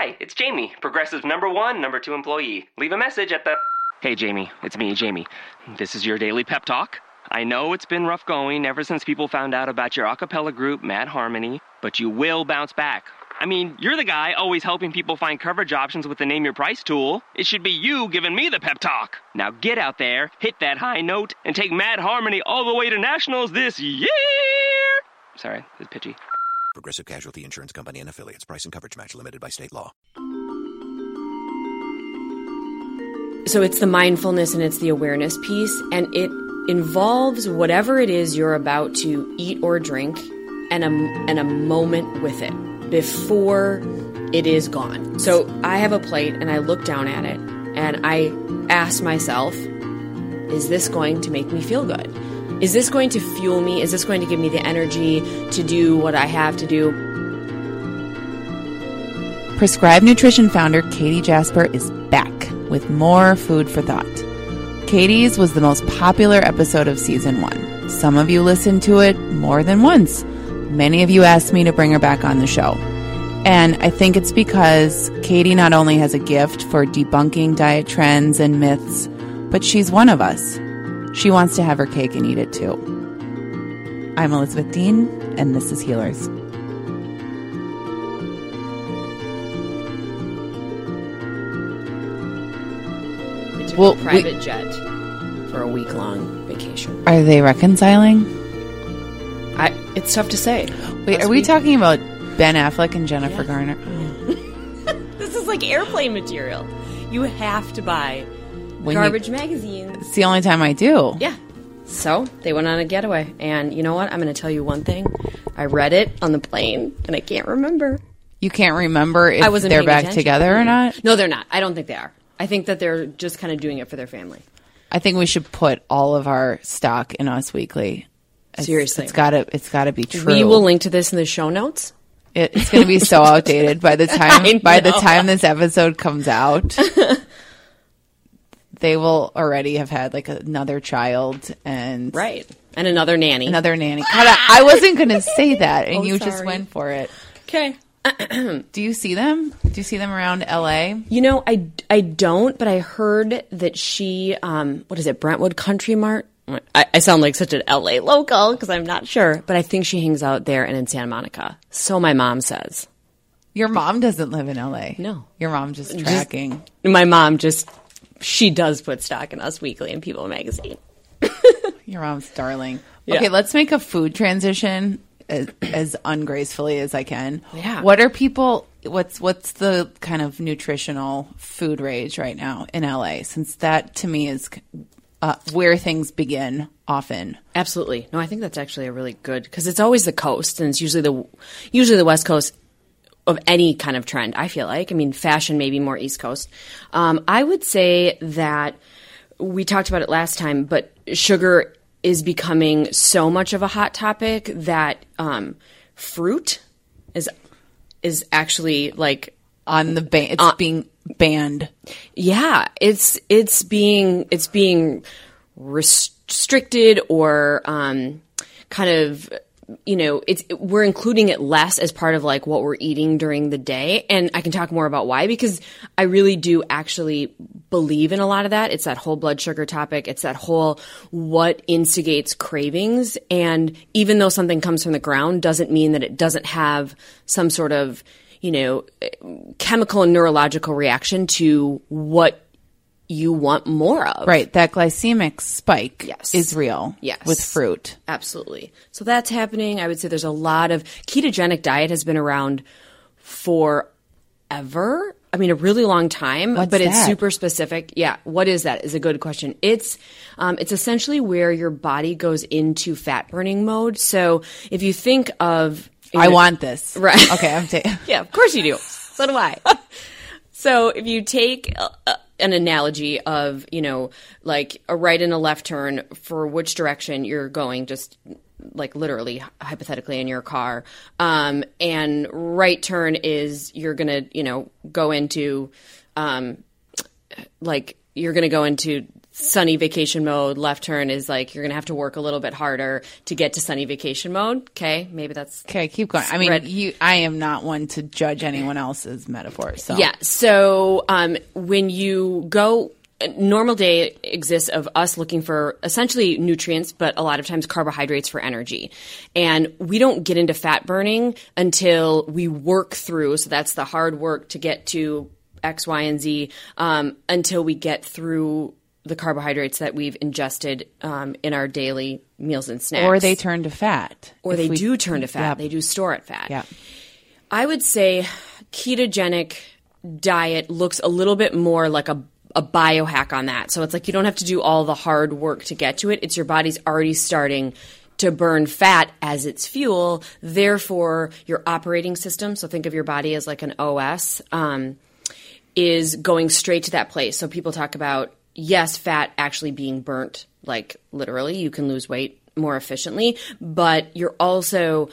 Hi, it's Jamie, Progressive number one, number two employee. Leave a message at the. Hey, Jamie, it's me, Jamie. This is your daily pep talk. I know it's been rough going ever since people found out about your a cappella group, Mad Harmony, but you will bounce back. I mean, you're the guy always helping people find coverage options with the Name Your Price tool. It should be you giving me the pep talk. Now get out there, hit that high note, and take Mad Harmony all the way to nationals this year! Sorry, it's pitchy. Progressive Casualty Insurance Company and affiliates. Price and coverage match limited by state law. So it's the mindfulness and it's the awareness piece, and it involves whatever it is you're about to eat or drink and a, and a moment with it before it is gone. So I have a plate and I look down at it and I ask myself, is this going to make me feel good? Is this going to fuel me? Is this going to give me the energy to do what I have to do? Prescribe Nutrition founder Katie Jasper is back with more food for thought. Katie's was the most popular episode of season one. Some of you listened to it more than once. Many of you asked me to bring her back on the show. And I think it's because Katie not only has a gift for debunking diet trends and myths, but she's one of us. She wants to have her cake and eat it too. I'm Elizabeth Dean, and this is Healers. Took Well, a private jet for a week long vacation. Are they reconciling? I, it's tough to say. Wait, are we talking about Ben Affleck and Jennifer Garner? This is like airplane material. You have to buy When you- garbage magazines. It's the only time I do. Yeah. So they went on a getaway. And you know what? I'm going to tell you one thing. I read it on the plane and I can't remember. You can't remember if I wasn't they're back attention. together or not? No, they're not. I don't think they are. I think that they're just kind of doing it for their family. I think we should put all of our stock in Us Weekly. It's- Seriously. it's gotta it's gotta be true. We will link to this in the show notes. It, it's gonna be so outdated by the time by the time this episode comes out. they will already have had like another child and Right. And another nanny. another nanny. God, I, I wasn't gonna say that, and Oh, you just went for it. Okay. Do you see them? Do you see them around L.A.? You know, I, I don't, but I heard that she, um, what is it, Brentwood Country Mart? I, I sound like such an LA local because I'm not sure, but I think she hangs out there and in Santa Monica. So my mom says. Your mom doesn't live in L.A. No. your mom just tracking. My mom just, she does put stock in Us Weekly and People Magazine. Your mom's darling. Yeah. Okay, let's make a food transition as, as ungracefully as I can. Yeah. What are people? What's what's the kind of nutritional food rage right now in LA? Since that to me is uh, where things begin often. Absolutely. No, I think that's actually a really good because it's always the coast, and it's usually the usually the West Coast of any kind of trend. I feel like. I mean, fashion maybe more East Coast. Um, I would say that we talked about it last time, but sugar is becoming so much of a hot topic that um, fruit is is actually like On the ban, it's being banned. yeah, it's it's being it's being restricted or um, kind of you know it's we're including it less as part of like what we're eating during the day. And i can talk more about why because i really do actually believe in a lot of that. It's that whole blood sugar topic. It's that whole what instigates cravings. And even though something comes from the ground doesn't mean that it doesn't have some sort of you know chemical and neurological reaction to what you want more of Right, that glycemic spike Yes. is real. Yes. with fruit. Absolutely. So that's happening. I would say there's a lot of ketogenic diet has been around forever. I mean, a really long time, What's but it's super specific. Yeah. What is that? Is a good question. It's, um, it's essentially where your body goes into fat burning mode. So if you think of, I want this. Right. Okay, I'm taking. yeah, of course you do. So do I. so if you take an analogy of, you know, like a right and a left turn for which direction you're going, just like literally hypothetically in your car, um, and right turn is you're gonna, you know, go into, um, like you're to go into sunny vacation mode. Left turn is like you're going to have to work a little bit harder to get to sunny vacation mode. Okay, maybe that's Okay, keep going. I mean, Red- you. I am not one to judge anyone else's metaphors. So Yeah. So um, when you go, a normal day exists of us looking for essentially nutrients, but a lot of times carbohydrates for energy. And we don't get into fat burning until we work through. So that's the hard work to get to X, Y, and Z um, until we get through the carbohydrates that we've ingested um, in our daily meals and snacks. or they turn to fat, or they we- do turn to fat. Yep. They do store it fat. Yeah. I would say ketogenic diet looks a little bit more like a a biohack on that. So it's like you don't have to do all the hard work to get to it. It's your body's already starting to burn fat as its fuel. Therefore, your operating system, so think of your body as like an OS, um, is going straight to that place. So people talk about, yes, fat actually being burnt, like literally, you can lose weight more efficiently, but you're also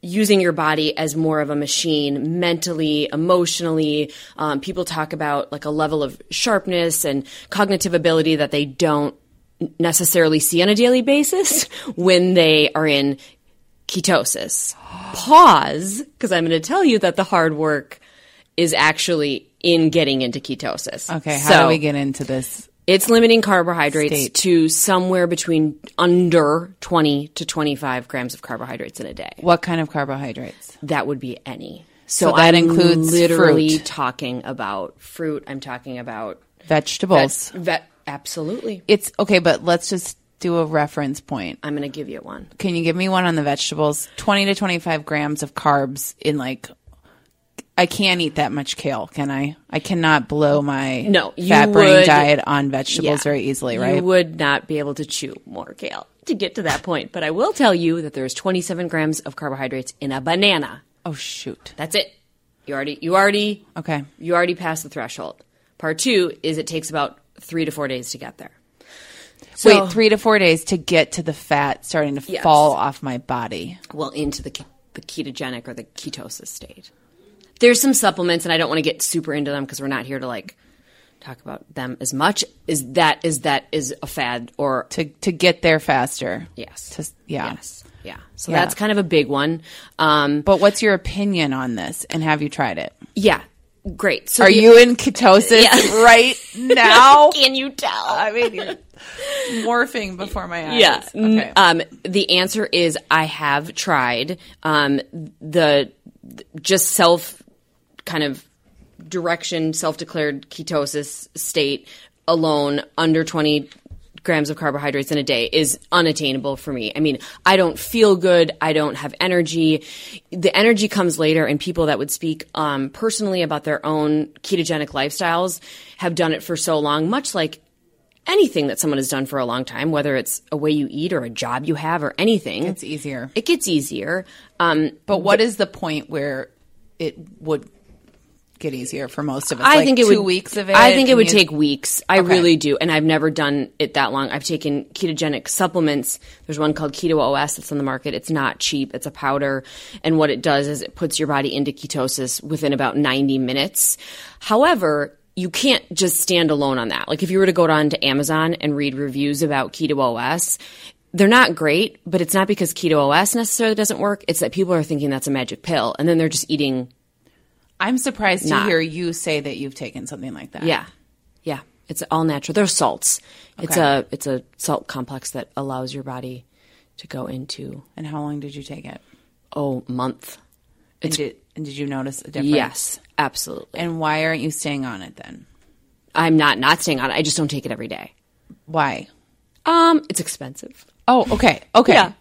using your body as more of a machine mentally, emotionally. Um, people talk about like a level of sharpness and cognitive ability that they don't necessarily see on a daily basis when they are in ketosis. Pause, because I'm going to tell you that the hard work is actually in getting into ketosis. Okay, how So- do we get into this? it's limiting carbohydrates State. to somewhere between under 20 to 25 grams of carbohydrates in a day. What kind of carbohydrates? That would be any. So, So that I'm includes literally fruit. talking about fruit. I'm talking about Vegetables. vet. Absolutely. It's okay, but let's just do a reference point. I'm going to give you one. Can you give me one on the vegetables? 20 to 25 grams of carbs in like, I can't eat that much kale, can I? I cannot blow my No, fat burning would- diet on vegetables Yeah. very easily, right? You would not be able to chew more kale to get to that point. But I will tell you that there's 27 grams of carbohydrates in a banana. oh, shoot. That's it. You already, you already, Okay. you already passed the threshold. Part two is it takes about three to four days to get there. So- Wait, three to four days to get to the fat starting to Yes. fall off my body. well into the the ketogenic or the ketosis state. There's some supplements, and I don't want to get super into them because we're not here to like talk about them as much. Is that is that is a fad or To, to get there faster. yes, To, yeah. yes, yeah. So Yeah. that's kind of a big one. Um, But what's your opinion on this? And have you tried it? yeah, great. So Are the- you in ketosis Yeah. right now? Can you tell? I mean, you're morphing before my eyes. Yeah. Okay. Um, the answer is I have tried um, the just self kind of direction, self declared ketosis state alone under 20 grams of carbohydrates in a day is unattainable for me. I mean, I don't feel good. I don't have energy. The energy comes later, and people that would speak um, personally about their own ketogenic lifestyles have done it for so long, much like anything that someone has done for a long time, whether it's a way you eat or a job you have or anything. it's easier. it gets easier. Um, But what is the point where it would get easier for most of us? I Like think it two would weeks of it. I think it would you- take weeks. I really do, and I've never done it that long. I've taken ketogenic supplements. There's one called Keto OS that's on the market. It's not cheap. It's a powder, and what it does is it puts your body into ketosis within about 90 minutes. However. You can't just stand alone on that. Like if you were to go on to Amazon and read reviews about Keto OS, they're not great, but it's not because Keto OS necessarily doesn't work. It's that people are thinking that's a magic pill, and then they're just eating I'm surprised to hear you say that you've taken something like that. Yeah, yeah. It's all natural. They're salts. It's a it's a salt complex that allows your body to go into And how long did you take it? oh month. And did, and did you notice a difference? Yes, absolutely. And why aren't you staying on it then? I'm not not staying on it. I just don't take it every day. Why? Um, it's expensive. Oh, okay. Okay. Yeah.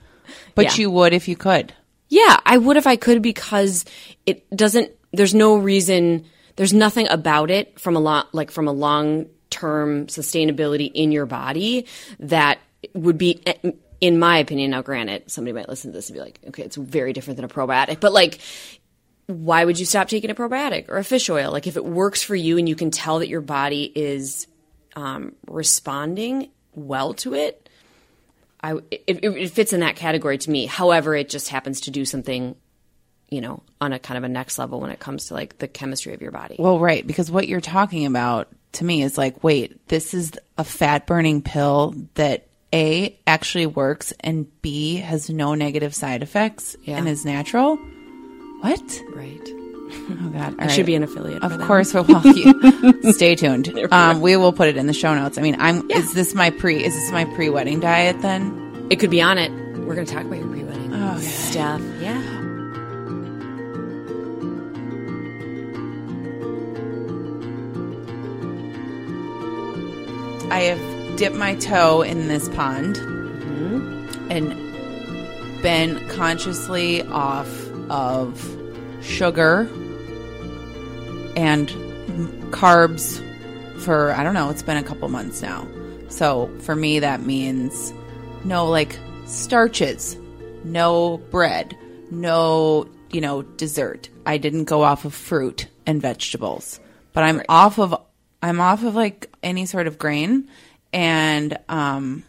But Yeah. you would if you could. Yeah, I would if I could because it doesn't. There's no reason. There's nothing about it from a lot like from a long term sustainability in your body that would be, in my opinion. Now, granted, somebody might listen to this and be like, "Okay, it's very different than a probiotic," but like. Why would you stop taking a probiotic or a fish oil? Like, if it works for you and you can tell that your body is um, responding well to it, I it, it fits in that category to me. However, it just happens to do something, you know, on a kind of a next level when it comes to like the chemistry of your body. Well, right, because what you're talking about to me is like, wait, this is a fat burning pill that A actually works and B has no negative side effects Yeah. and is natural. What? Right. Oh God! I should be an affiliate. Of course, well, you, stay tuned. Um, we will put it in the show notes. I mean, I'm. Is this my pre? Is this my pre-wedding diet then? It could be on it. We're going to talk about your pre-wedding Oh, stuff. Yeah. I have dipped my toe in this pond mm-hmm. and been consciously off of sugar and carbs for I don't know, it's been a couple months now. So for me that means no like starches, no bread, no, you know, dessert. I didn't go off of fruit and vegetables. But I'm off of I'm off of like any sort of grain and um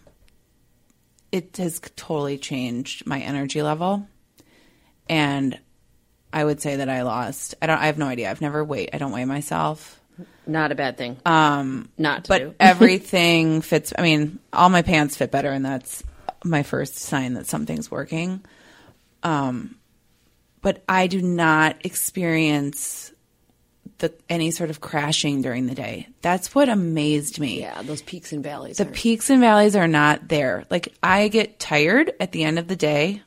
it has totally changed my energy level. And I would say that I lost. I don't I have no idea. I've never weighed I don't weigh myself. Not a bad thing. Um, Not to but everything fits. I mean, all my pants fit better, and that's my first sign that something's working. Um, but I do not experience the any sort of crashing during the day. That's what amazed me. yeah, those peaks and valleys. The are- peaks and valleys are not there. Like I get tired at the end of the day,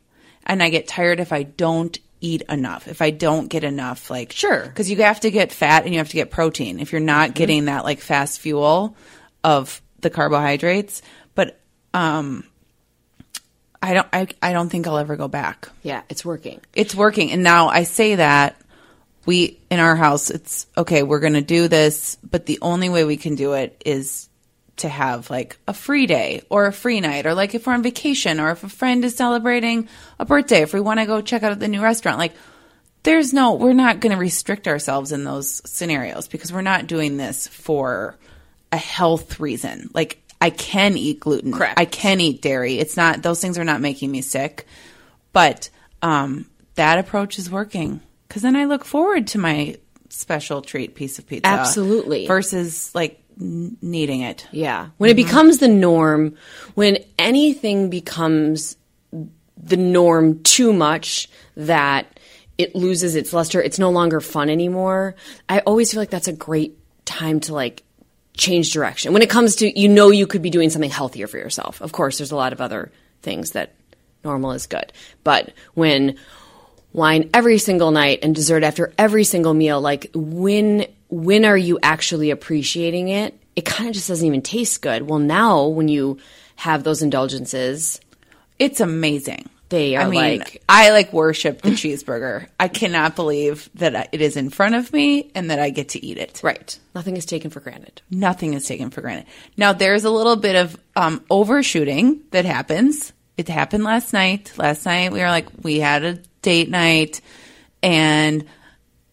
and I get tired if I don't eat enough. If I don't get enough, like Sure. because you have to get fat and you have to get protein. If you're not getting that like fast fuel of the carbohydrates, but um, I don't. I I don't think I'll ever go back yeah, it's working. it's working. And now I say that we in our house, it's okay, we're going to do this, but the only way we can do it is to have like a free day or a free night, or like if we're on vacation, or if a friend is celebrating a birthday, if we want to go check out the new restaurant, like there's no, we're not going to restrict ourselves in those scenarios because we're not doing this for a health reason. Like I can eat gluten. Correct. I can eat dairy. It's not, those things are not making me sick. But um, that approach is working because then I look forward to my special treat piece of pizza. Absolutely. Versus like n- needing it. Yeah. When it mm-hmm. becomes the norm, when anything becomes the norm too much that it loses its luster, it's no longer fun anymore. I always feel like that's a great time to like change direction. When it comes to you know you could be doing something healthier for yourself. Of course, there's a lot of other things that normal is good. But when wine every single night and dessert after every single meal like when when are you actually appreciating it it kind of just doesn't even taste good well now when you have those indulgences It's amazing. They are I mean, like- I like worship the cheeseburger. I cannot believe that it is in front of me and that I get to eat it. right nothing is taken for granted Nothing is taken for granted. Now there's a little bit of um, overshooting that happens. It happened last night. Last night we were like we had a date night and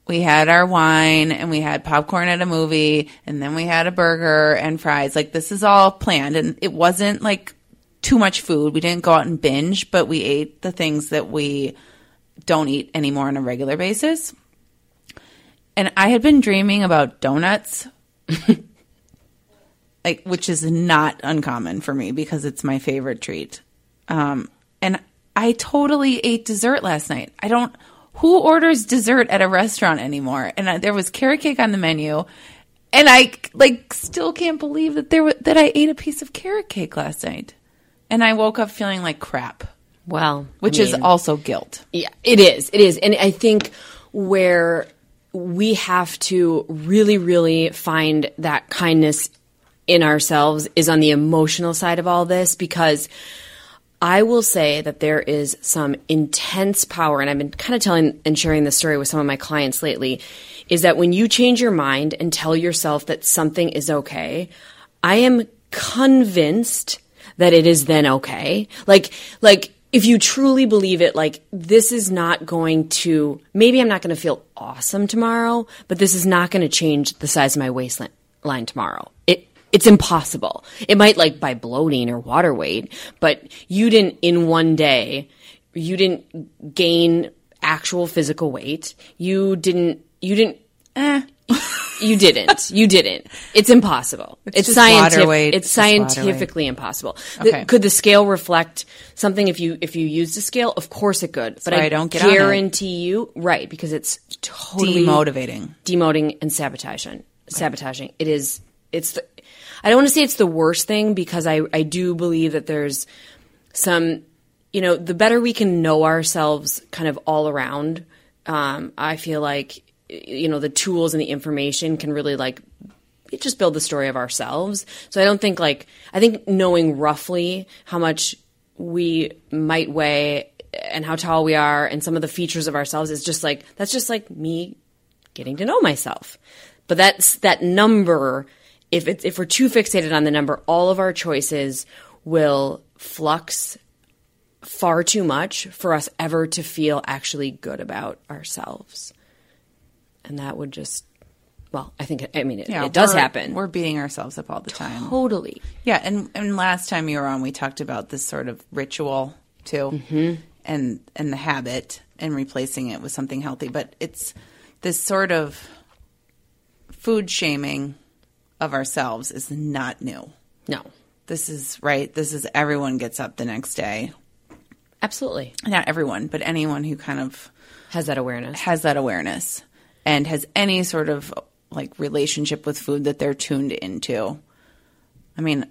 we had our wine and we had popcorn at a movie and then we had a burger and fries. Like this is all planned and it wasn't like too much food. We didn't go out and binge, but we ate the things that we don't eat anymore on a regular basis. And I had been dreaming about donuts like which is not uncommon for me because it's my favorite treat. Um, and I totally ate dessert last night. I don't. Who orders dessert at a restaurant anymore? And I, there was carrot cake on the menu, and I like still can't believe that there that I ate a piece of carrot cake last night, and I woke up feeling like crap, well which I is also guilt. Yeah, it is. It is. And I think where we have to really, really find that kindness in ourselves is on the emotional side of all this because I will say that there is some intense power, and I've been kind of telling and sharing this story with some of my clients lately, is that when you change your mind and tell yourself that something is okay, I am convinced that it is then okay. Like, like, if you truly believe it, like, this is not going to, maybe I'm not going to feel awesome tomorrow, but this is not going to change the size of my waistline tomorrow. It, it's impossible. It might like by bloating or water weight, but you didn't in one day, you didn't gain actual physical weight. You didn't, you didn't, Eh. You didn't. You didn't. It's impossible. It's, just water scientific. weight. It's It's scientifically impossible. The- Okay. could the scale reflect something if you if you used a scale? Of course it could. But I, I don't get guarantee you, right? Because it's totally Demotivating. demoting and sabotaging. Sabotaging. It is. It's. The, I don't want to say it's the worst thing because I I do believe that there's some. You know, the better we can know ourselves, kind of all around. Um, I feel like you know the tools and the information can really like just build the story of ourselves. So I don't think like I think knowing roughly how much we might weigh and how tall we are and some of the features of ourselves is just like that's just like me getting to know myself. But that's that number if it's if we're too fixated on the number, all of our choices will flux far too much for us ever to feel actually good about ourselves. And that would just well, I think I mean it, it does happen. We're beating ourselves up all the time. totally. Yeah, and and last time you were on, we talked about this sort of ritual too, Mm-hmm. and and the habit and replacing it with something healthy. But it's this sort of food shaming of ourselves is not new. No. This is right. This is everyone gets up the next day. Absolutely. Not everyone, but anyone who kind of Has that awareness. has that awareness and has any sort of like relationship with food that they're tuned into. I mean,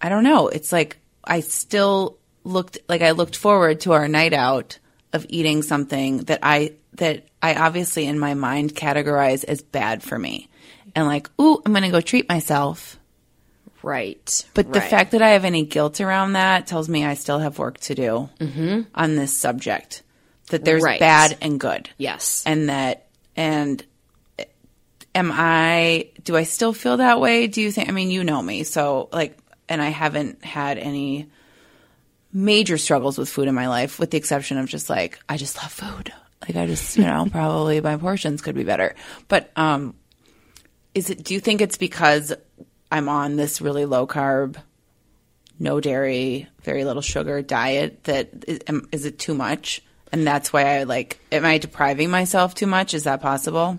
I don't know. It's like I still looked like I looked forward to our night out of eating something that I that I obviously in my mind categorize as bad for me. And like, ooh, I'm going to go treat myself. Right. But the fact that I have any guilt around that tells me I still have work to do on this subject. That there's Right. bad and good. Yes. And that, and am I, do I still feel that way? Do you think, I mean, you know me. So, like, and I haven't had any major struggles with food in my life, with the exception of just like, I just love food. Like, I just, you know, probably my portions could be better. But, um, is it, do you think it's because I'm on this really low carb, no dairy, very little sugar diet that is, is it too much? And that's why I like, am I depriving myself too much? Is that possible?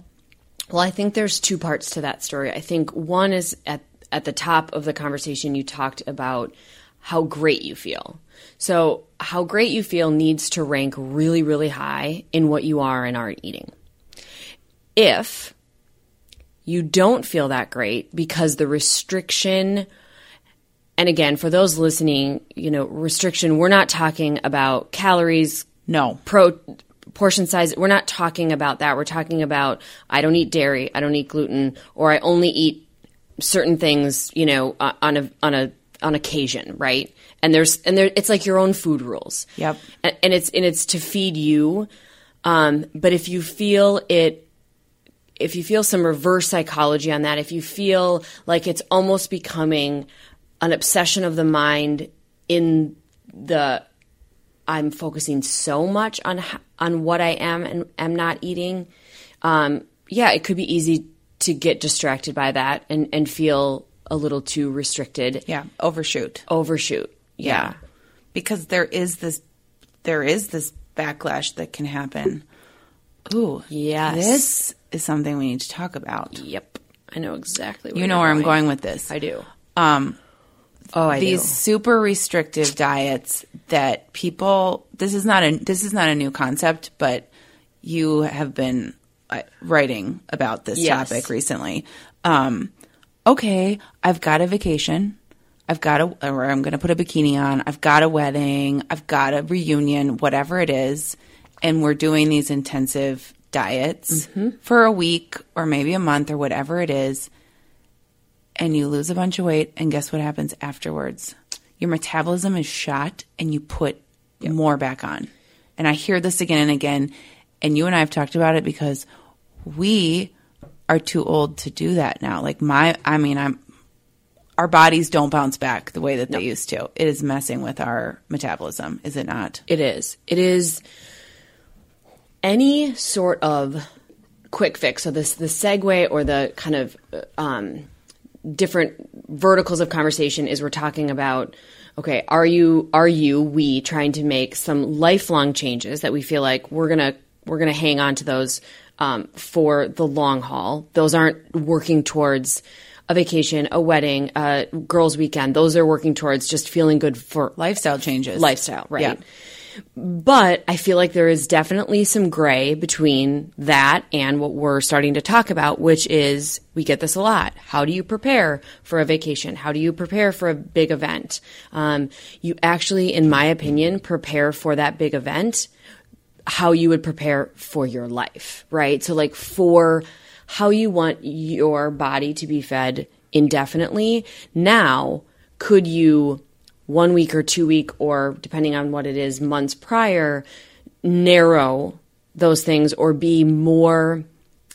Well, I think there's two parts to that story. I think one is at at the top of the conversation you talked about how great you feel. So, how great you feel needs to rank really really high in what you are and aren't eating. If you don't feel that great because the restriction and again, for those listening, you know, restriction, we're not talking about calories, No. pro portion size we're not talking about that we're talking about i don't eat dairy i don't eat gluten or i only eat certain things you know on a on a on occasion right and there's and there it's like your own food rules Yep. and, and it's and it's to feed you um but if you feel it if you feel some reverse psychology on that, if you feel like it's almost becoming an obsession of the mind in the I'm focusing so much on on what I am and am not eating, um, yeah, it could be easy to get distracted by that and, and feel a little too restricted. Yeah. Overshoot. Overshoot. Yeah. Because there is this, there is this backlash that can happen. Ooh. Yes. This is something we need to talk about. Yep. I know exactly You know where I'm going with this. I do. Um, Oh, I these do. super restrictive diets that people this is not a this is not a new concept but you have been uh, writing about this Yes. topic recently um okay i've got a vacation i've got a or i'm going to put a bikini on i've got a wedding i've got a reunion whatever it is and we're doing these intensive diets for a week or maybe a month or whatever it is and you lose a bunch of weight, and guess what happens afterwards? Your metabolism is shot, and you put more back on. And I hear this again and again, and you and I have talked about it because we are too old to do that now. Like my, I mean, I'm. Our bodies don't bounce back the way that they used to. It is messing with our metabolism, is it not? It is. It is any sort of quick fix. So this the segue or the kind of um, different verticals of conversation is we're talking about. Okay, are you are you we trying to make some lifelong changes that we feel like we're gonna we're gonna hang on to those um, for the long haul. Those aren't working towards a vacation, a wedding, a girls' weekend. Those are working towards just feeling good for Lifestyle changes. lifestyle, right? Yeah. But I feel like there is definitely some gray between that and what we're starting to talk about, which is we get this a lot. How do you prepare for a vacation? How do you prepare for a big event? Um, you actually, in my opinion, prepare for that big event how you would prepare for your life, right? So, like, for how you want your body to be fed indefinitely. Now, could you one week or two week or depending on what it is months prior narrow those things or be more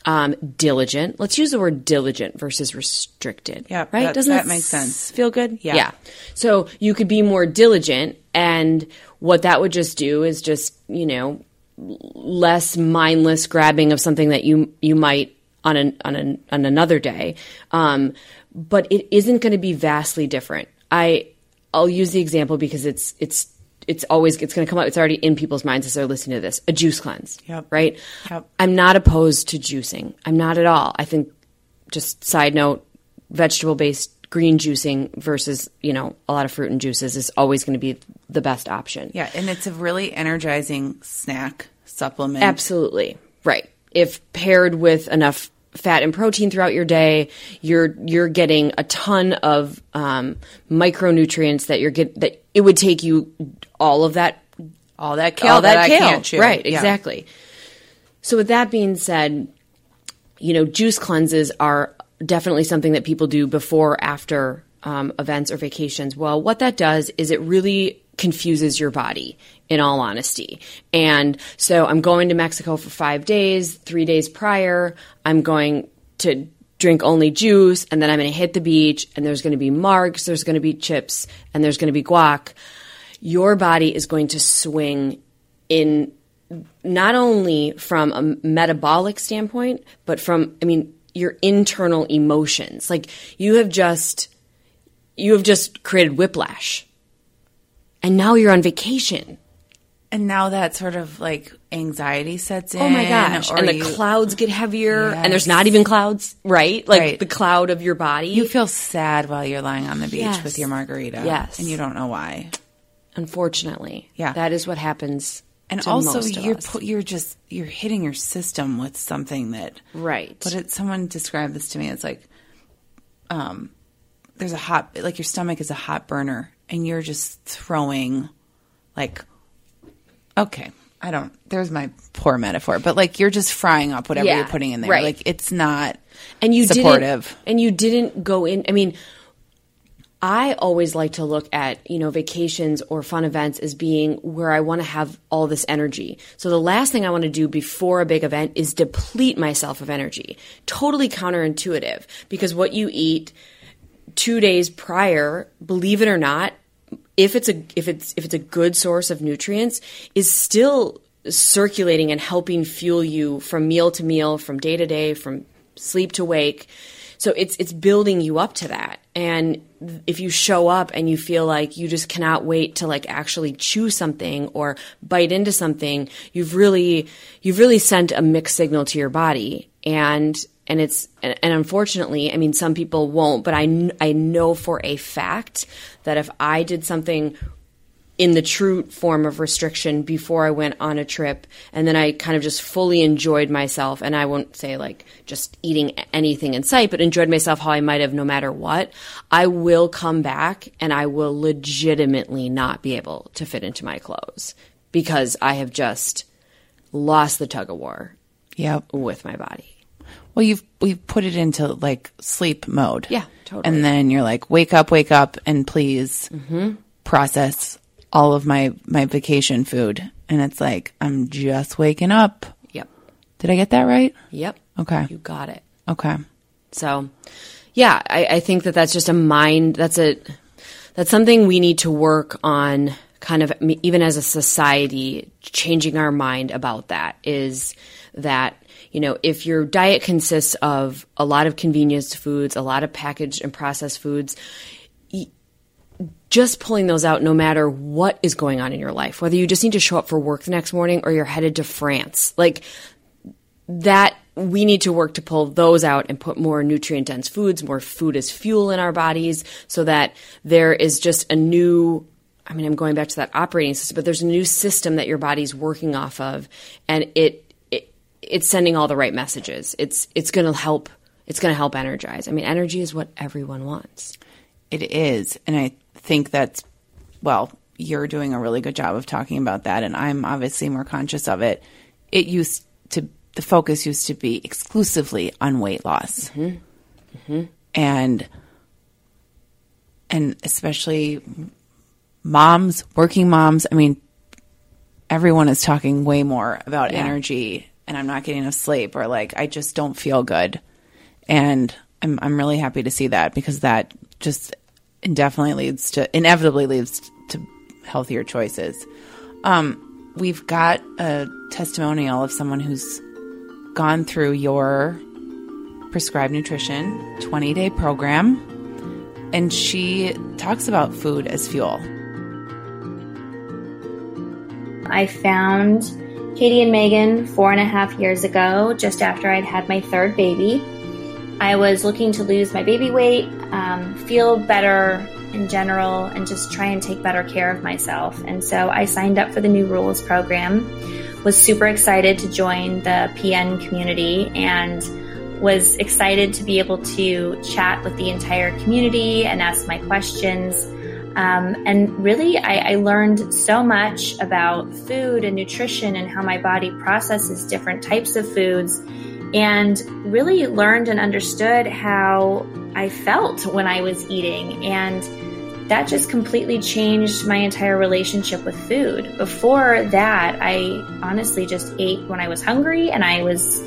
um, diligent. Let's use the word diligent versus restricted Yeah, right? that- doesn't that that makes sense. feel good? Yeah. yeah. So you could be more diligent and what that would just do is just you know less mindless grabbing of something that you you might on an on an on another day. Um, but it isn't going to be vastly different. I i'll use the example because it's it's it's always it's going to come up it's already in people's minds as they're listening to this a juice cleanse Yep. right Yep. i'm not opposed to juicing i'm not at all i think just side note vegetable based green juicing versus you know a lot of fruit and juices is always going to be the best option Yeah, and it's a really energizing snack supplement. Absolutely. Right. If paired with enough fat and protein throughout your day, you're you're getting a ton of um, micronutrients that you're get that it would take you all of that All that kale all that, I kale. Right, Yeah. exactly. So with that being said, you know, juice cleanses are definitely something that people do before or after um, events or vacations. Well, what that does is it really confuses your body in all honesty. And so I'm going to Mexico for five days, three days prior, I'm going to drink only juice and then I'm going to hit the beach and there's going to be marks, there's going to be chips and there's going to be guac. Your body is going to swing in not only from a metabolic standpoint, but from, I mean, your internal emotions. Like you have just, you have just created whiplash. And now you're on vacation. And now that sort of like anxiety sets in. Oh my gosh. And the you, clouds get heavier and there's not even clouds, right? Like Right. the cloud of your body. you feel sad while you're lying on the beach Yes. with your margarita. Yes. And you don't know why. unfortunately. Yeah. That is what happens. And also you're pu- you're just you're hitting your system with something that Right. But it, someone described this to me. It's like, um, there's a hot, like your stomach is a hot burner, and you're just throwing, like, okay, I don't. There's my poor metaphor, but like you're just frying up whatever Yeah, you're putting in there. right. Like it's not. and you supportive. didn't, and you didn't go in. I mean, I always like to look at you know vacations or fun events as being where I want to have all this energy. So the last thing I want to do before a big event is deplete myself of energy. Totally counterintuitive because what you eat two days prior, believe it or not, if it's a if it's if it's a good source of nutrients, is still circulating and helping fuel you from meal to meal, from day to day, from sleep to wake. So it's it's building you up to that. And if you show up and you feel like you just cannot wait to like actually chew something or bite into something, you've really you've really sent a mixed signal to your body. And and it's and, and unfortunately, I mean, some people won't, but I I know for a fact that if I did something in the true form of restriction before I went on a trip, and then I kind of just fully enjoyed myself, and I won't say like just eating anything in sight, but enjoyed myself how I might have no matter what. I will come back, and I will legitimately not be able to fit into my clothes because I have just lost the tug of war Yep. with my body. Well, you've we've put it into like sleep mode. Yeah, totally. And then you're like, wake up, wake up, and please mm-hmm. process all of my my vacation food. And it's like I'm just waking up. Yep. Did I get that right? Yep. Okay. You got it. Okay. So, yeah, I, I think that that's just a mind. That's a that's something we need to work on. Kind of even as a society, changing our mind about that is that you know if your diet consists of a lot of convenience foods, a lot of packaged and processed foods, just pulling those out no matter what is going on in your life, whether you just need to show up for work the next morning or you're headed to France. Like that we need to work to pull those out and put more nutrient dense foods, more food as fuel in our bodies so that there is just a new I mean, I'm going back to that operating system, but there's a new system that your body's working off of and it, it's sending all the right messages. It's it's going to help it's going to help energize. I mean, energy is what everyone wants. It is. And I think that's, well, you're doing a really good job of talking about that. And I'm obviously more conscious of it. It used to, the focus used to be exclusively on weight loss. Mm-hmm. Mm-hmm. And, and especially moms, working moms. I mean, everyone is talking way more about Yeah. energy and I'm not getting enough sleep or like I just don't feel good. And I'm I'm really happy to see that because that just definitely leads to inevitably leads to healthier choices. Um, we've got a testimonial of someone who's gone through your Prescribe Nutrition 20 day program and she talks about food as fuel. I found Katie and Megan four and a half years ago, just after I'd had my third baby. I was looking to lose my baby weight, um, feel better in general, and just try and take better care of myself. And so I signed up for the New Rules program, was super excited to join the PN community, and was excited to be able to chat with the entire community and ask my questions. Um, and really, I, I learned so much about food and nutrition and how my body processes different types of foods, and really learned and understood how I felt when I was eating. And that just completely changed my entire relationship with food. Before that, I honestly just ate when I was hungry and I was,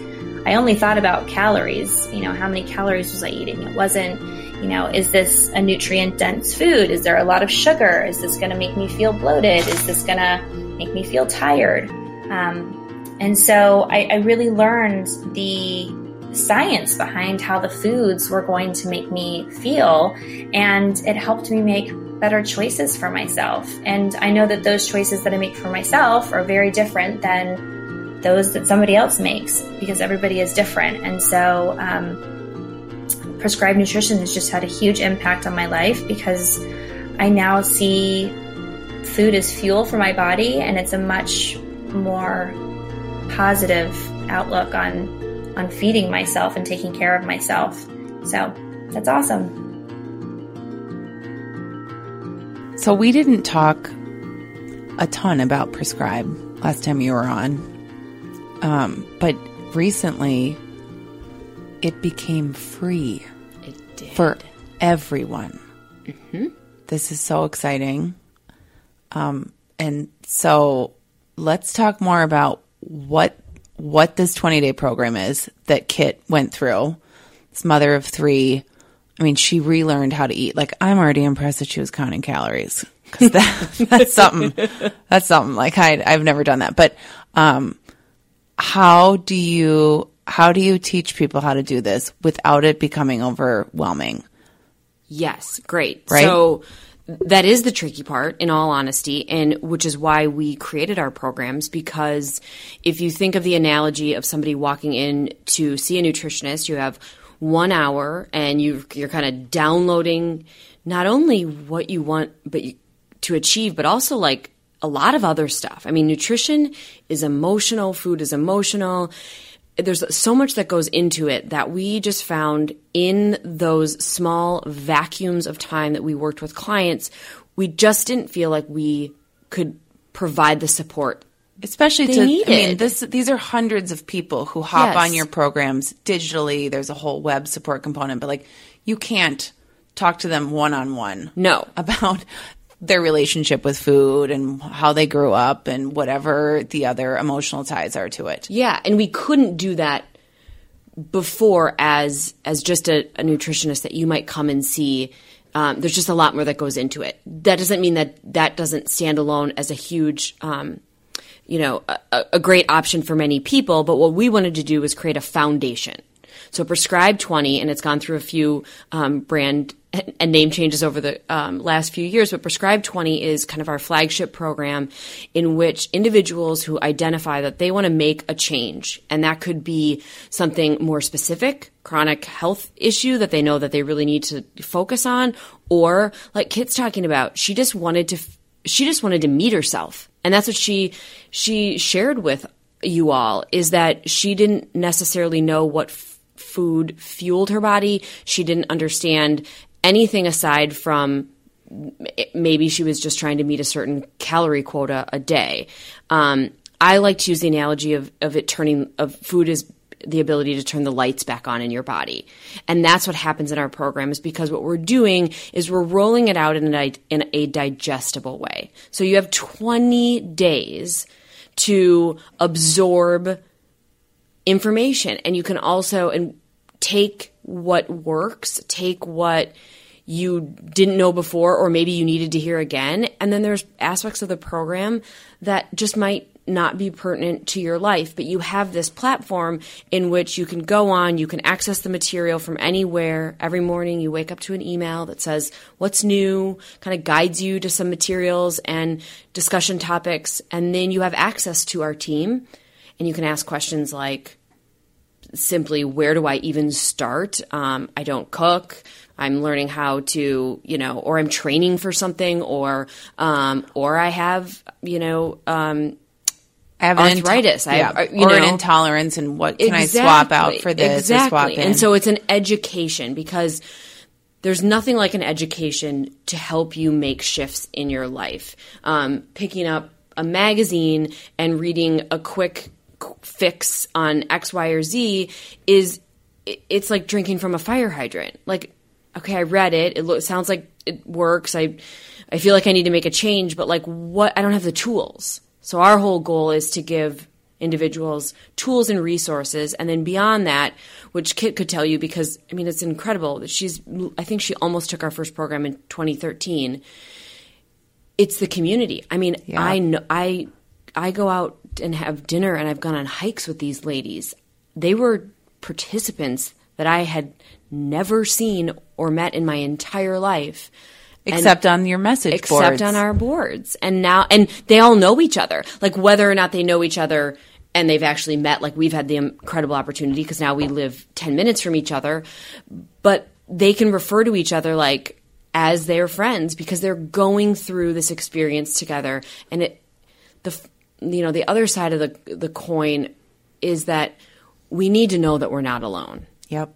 I only thought about calories. You know, how many calories was I eating? It wasn't, you know, is this a nutrient dense food? Is there a lot of sugar? Is this going to make me feel bloated? Is this going to make me feel tired? Um, and so I, I really learned the science behind how the foods were going to make me feel, and it helped me make better choices for myself. And I know that those choices that I make for myself are very different than those that somebody else makes because everybody is different. And so, um, Prescribe Nutrition has just had a huge impact on my life because I now see food as fuel for my body, and it's a much more positive outlook on on feeding myself and taking care of myself. So that's awesome. So we didn't talk a ton about prescribe last time you were on, um, but recently it became free did. for everyone. This is so exciting. Um, and so let's talk more about what what this 20 day program is that Kit went through. This mother of three. I mean, she relearned how to eat. Like, I'm already impressed that she was counting calories because that, that's something. That's something. Like, I I've never done that. But um, how do you how do you teach people how to do this without it becoming overwhelming? Yes, great. Right? So that is the tricky part in all honesty and which is why we created our programs because if you think of the analogy of somebody walking in to see a nutritionist you have 1 hour and you you're kind of downloading not only what you want but you, to achieve but also like a lot of other stuff. I mean nutrition is emotional, food is emotional there's so much that goes into it that we just found in those small vacuums of time that we worked with clients, we just didn't feel like we could provide the support. Especially They to, I mean, this, these are hundreds of people who hop Yes. on your programs digitally. There's a whole web support component, but like you can't talk to them one on one. No. About their relationship with food and how they grew up and whatever the other emotional ties are to it. Yeah, and we couldn't do that before as as just a, a nutritionist that you might come and see. Um, there's just a lot more that goes into it. That doesn't mean that that doesn't stand alone as a huge, um, you know, a, a- a great option for many people. But what we wanted to do was create a foundation. So Prescribe 20, and it's gone through a few um, brand and name changes over the um, last few years, but Prescribe 20 is kind of our flagship program in which individuals who identify that they want to make a change, and that could be something more specific, chronic health issue that they know that they really need to focus on, or like Kit's talking about, she just wanted to, she just wanted to meet herself, and that's what she she shared with you all is that she didn't necessarily know what food fueled her body. She didn't understand anything aside from maybe she was just trying to meet a certain calorie quota a day. Um, I like to use the analogy of, of it turning of food is the ability to turn the lights back on in your body. And that's what happens in our program is because what we're doing is we're rolling it out in a, in a digestible way. So you have 20 days to absorb information. And you can also and take what works, take what you didn't know before or maybe you needed to hear again. And then there's aspects of the program that just might not be pertinent to your life, but you have this platform in which you can go on, you can access the material from anywhere. Every morning you wake up to an email that says what's new, kind of guides you to some materials and discussion topics, and then you have access to our team and you can ask questions like simply where do I even start? Um, I don't cook. I'm learning how to, you know, or I'm training for something, or um, or I have, you know, um, I have arthritis. I yeah. have, you or know, an intolerance, and what can exactly, I swap out for this? Exactly. And so it's an education because there's nothing like an education to help you make shifts in your life. Um, picking up a magazine and reading a quick fix on X, Y, or Z is it's like drinking from a fire hydrant. Like, okay, I read it. It lo- sounds like it works. I I feel like I need to make a change, but like, what? I don't have the tools. So our whole goal is to give individuals tools and resources and then beyond that which kit could tell you because i mean it's incredible that she's i think she almost took our first program in 2013 it's the community i mean Yeah. i know i i go out and have dinner and i've gone on hikes with these ladies they were participants that i had never seen or met in my entire life And- except on your message except boards. on our boards. And now, and they all know each other. Like whether or not they know each other and they've actually met, like we've had the incredible opportunity because now we live 10 minutes from each other, but they can refer to each other like as their friends because they're going through this experience together. And it, the, you know, the other side of the, the coin is that we need to know that we're not alone Yep.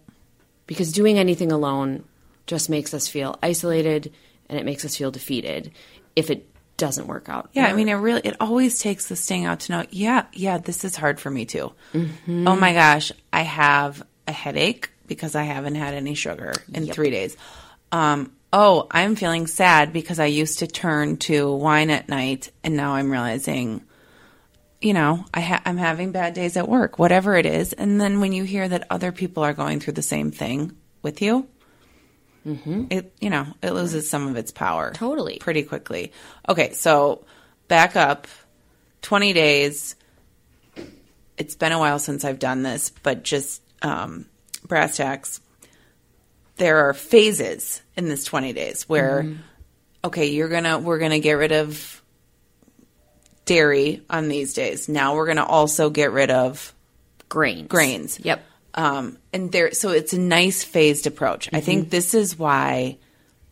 because doing anything alone just makes us feel isolated and it makes us feel defeated if it doesn't work out. Yeah, I mean, it really it always takes the sting out to know. Yeah, yeah, this is hard for me too. Oh my gosh, I have a headache because I haven't had any sugar in three days. Um, oh, I'm feeling sad because I used to turn to wine at night, and now I'm realizing, you know, I ha- I'm having bad days at work, whatever it is. And then when you hear that other people are going through the same thing with you, it you know it loses some of its power Totally. pretty quickly. Okay, so back up 20 days. It's been a while since I've done this, but just um, brass tacks. There are phases in this 20 days where, okay, you're gonna we're gonna get rid of dairy on these days. Now we're gonna also get rid of grains. grains. Yep. Um, and there, so it's a nice phased approach. I think this is why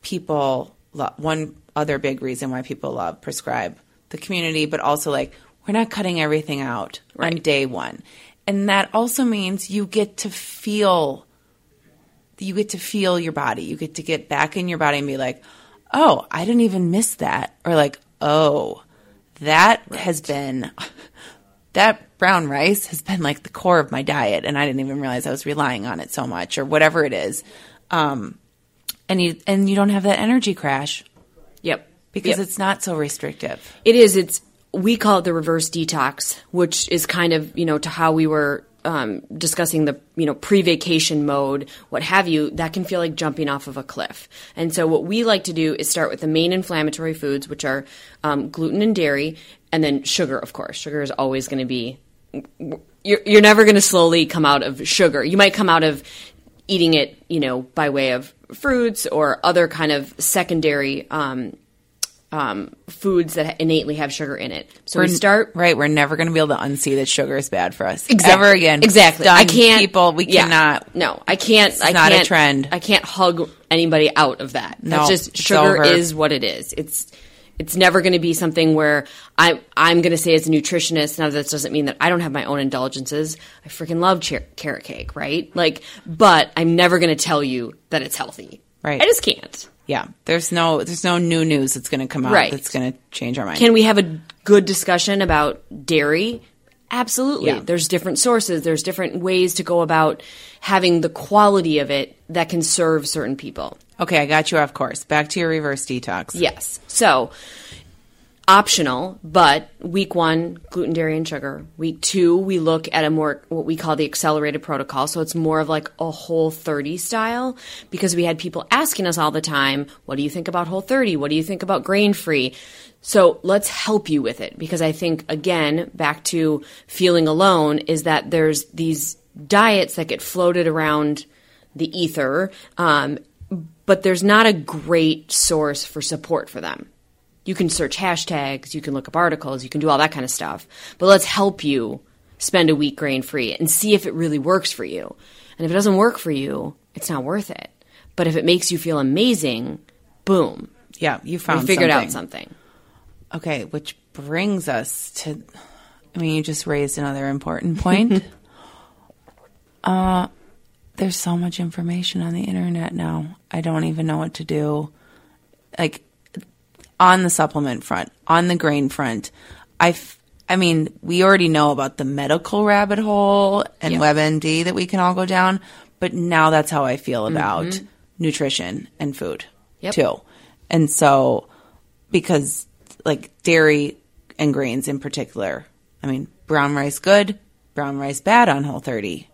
people love, one other big reason why people love prescribe the community, but also like, we're not cutting everything out on day one. And that also means you get to feel, you get to feel your body. You get to get back in your body and be like, oh, I didn't even miss that. Or like, oh, that has been that brown rice has been like the core of my diet and I didn't even realize I was relying on it so much or whatever it is. Um, and you and you don't have that energy crash Yep. because Yep. it's not so restrictive. It is. It's we call it the reverse detox, which is kind of you know to how we were um, discussing the you know pre-vacation mode, what have you. That can feel like jumping off of a cliff. And so what we like to do is start with the main inflammatory foods, which are um, gluten and dairy, and then sugar. Of course, sugar is always going to be you're you're never going to slowly come out of sugar. You might come out of eating it, you know, by way of fruits or other kind of secondary um, um, foods that innately have sugar in it. So we're, We're- start right. We're never going to be able to unsee that sugar is bad for us Exactly. ever again. Exactly. Done, I can't. People, we yeah. cannot. No, I can't. I not a can't, trend. I can't hug anybody out of that. No, That's just sugar is what it is. It's it's never going to be something where I I'm going to say as a nutritionist. Now that doesn't mean that I don't have my own indulgences. I freaking love cher- carrot cake, right? Like, but I'm never going to tell you that it's healthy. Right. I just can't. Yeah, there's no there's no new news that's going to come out Right. that's going to change our mind. Can we have a good discussion about dairy? Absolutely. Yeah. There's different sources, there's different ways to go about having the quality of it that can serve certain people. okay, I got you off course. Back to your reverse detox. Yes. So, optional, but week one, gluten, dairy, and sugar. Week two, we look at a more, what we call the accelerated protocol. So it's more of like a whole 30 style because we had people asking us all the time, what do you think about whole 30? What do you think about grain free? So let's help you with it because I think, again, back to feeling alone is that there's these diets that get floated around the ether, um, but there's not a great source for support for them. You can search hashtags, you can look up articles, you can do all that kind of stuff. But let's help you spend a week grain free and see if it really works for you. And if it doesn't work for you, it's not worth it. But if it makes you feel amazing, boom, Yeah, you found. we figured something. out something. Okay, which brings us to I mean, you just raised another important point. uh there's so much information on the internet now. I don't even know what to do. Like on the supplement front, on the grain front, I f- I mean, we already know about the medical rabbit hole and Yeah. WebMD that we can all go down, but now that's how I feel mm-hmm. about nutrition and food Yep. too. And so because like dairy and grains in particular. I mean, brown rice good, brown rice bad on whole 30.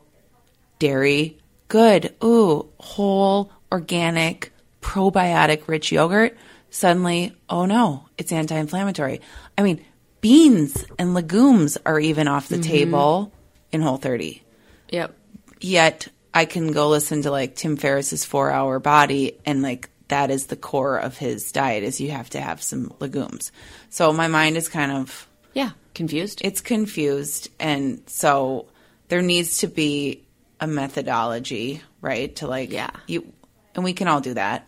Dairy good. Ooh, whole organic probiotic rich yogurt. Suddenly, oh no, it's anti-inflammatory. I mean, beans and legumes are even off the mm-hmm. table in whole 30 Yep. yet I can go listen to like Tim Ferriss's four hour body and like that is the core of his diet is you have to have some legumes. So my mind is kind of Yeah. Confused? it's confused and so there needs to be a methodology, right? To like Yeah. you and we can all do that.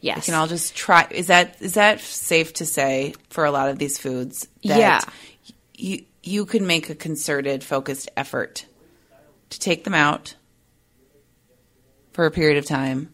Yes. We can all just try is that is that safe to say for a lot of these foods that Yeah. you you can make a concerted focused effort to take them out for a period of time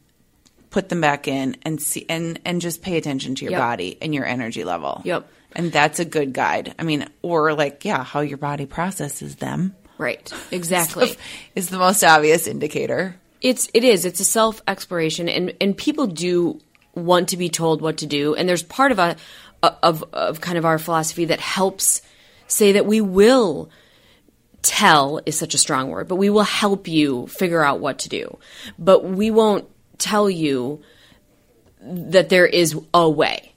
put them back in and see and and just pay attention to your Yep. body and your energy level Yep. and that's a good guide i mean or like yeah how your body processes them right. Exactly. is the most obvious indicator It's it is. It's a self exploration, and and people do want to be told what to do. And there's part of a of of kind of our philosophy that helps say that we will tell is such a strong word, but we will help you figure out what to do. But we won't tell you that there is a way.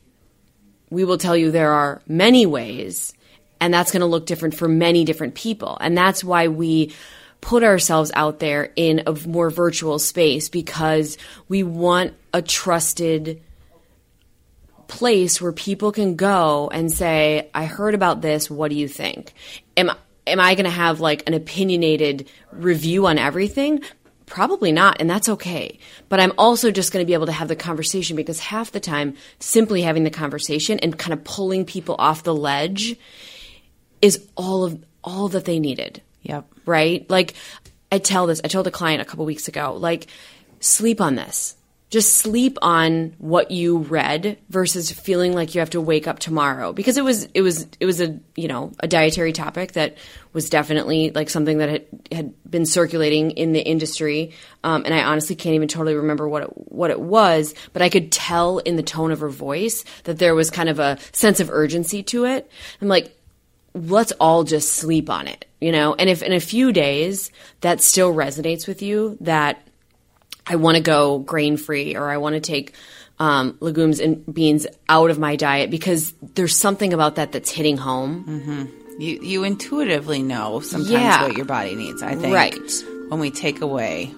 We will tell you there are many ways, and that's going to look different for many different people. And that's why we put ourselves out there in a more virtual space because we want a trusted place where people can go and say, I heard about this. What do you think? Am, am I going to have like an opinionated review on everything? Probably not, and that's okay. But I'm also just going to be able to have the conversation because half the time, simply having the conversation and kind of pulling people off the ledge is all of all that they needed yep right? Like I tell this, I told a client a couple weeks ago, like sleep on this. Just sleep on what you read versus feeling like you have to wake up tomorrow because it was it was it was a you know a dietary topic that was definitely like something that had, had been circulating in the industry um, and I honestly can't even totally remember what it, what it was but I could tell in the tone of her voice that there was kind of a sense of urgency to it I'm like let's all just sleep on it, you know? And if in a few days that still resonates with you, that I want to go grain free or I want to take um, legumes and beans out of my diet because there's something about that that's hitting home. You you intuitively know sometimes Yeah. what your body needs. I think Right. when we take away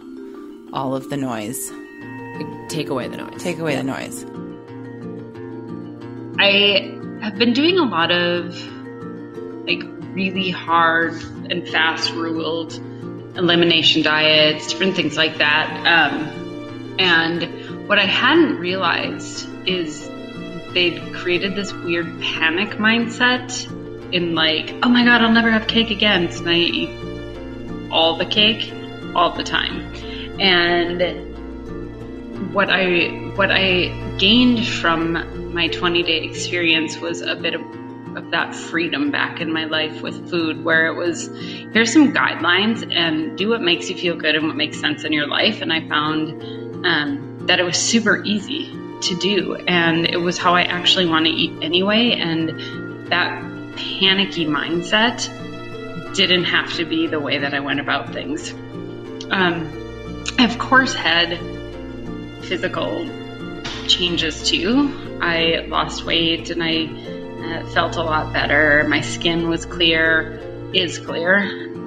all of the noise, Take away the noise. take away the noise. I have been doing a lot of like really hard and fast ruled elimination diets, different things like that. Um, and what I hadn't realized is they'd created this weird panic mindset in like, oh my god, I'll never have cake again. So you eat all the cake all the time. And what I what I gained from my 20 day experience was a bit of, of that freedom back in my life with food, where it was here's some guidelines and do what makes you feel good and what makes sense in your life. And I found um, that it was super easy to do, and it was how I actually want to eat anyway. And that panicky mindset didn't have to be the way that I went about things. Um, I, of course, had physical changes too. I lost weight and I uh, felt a lot better. My skin was clear, is clear.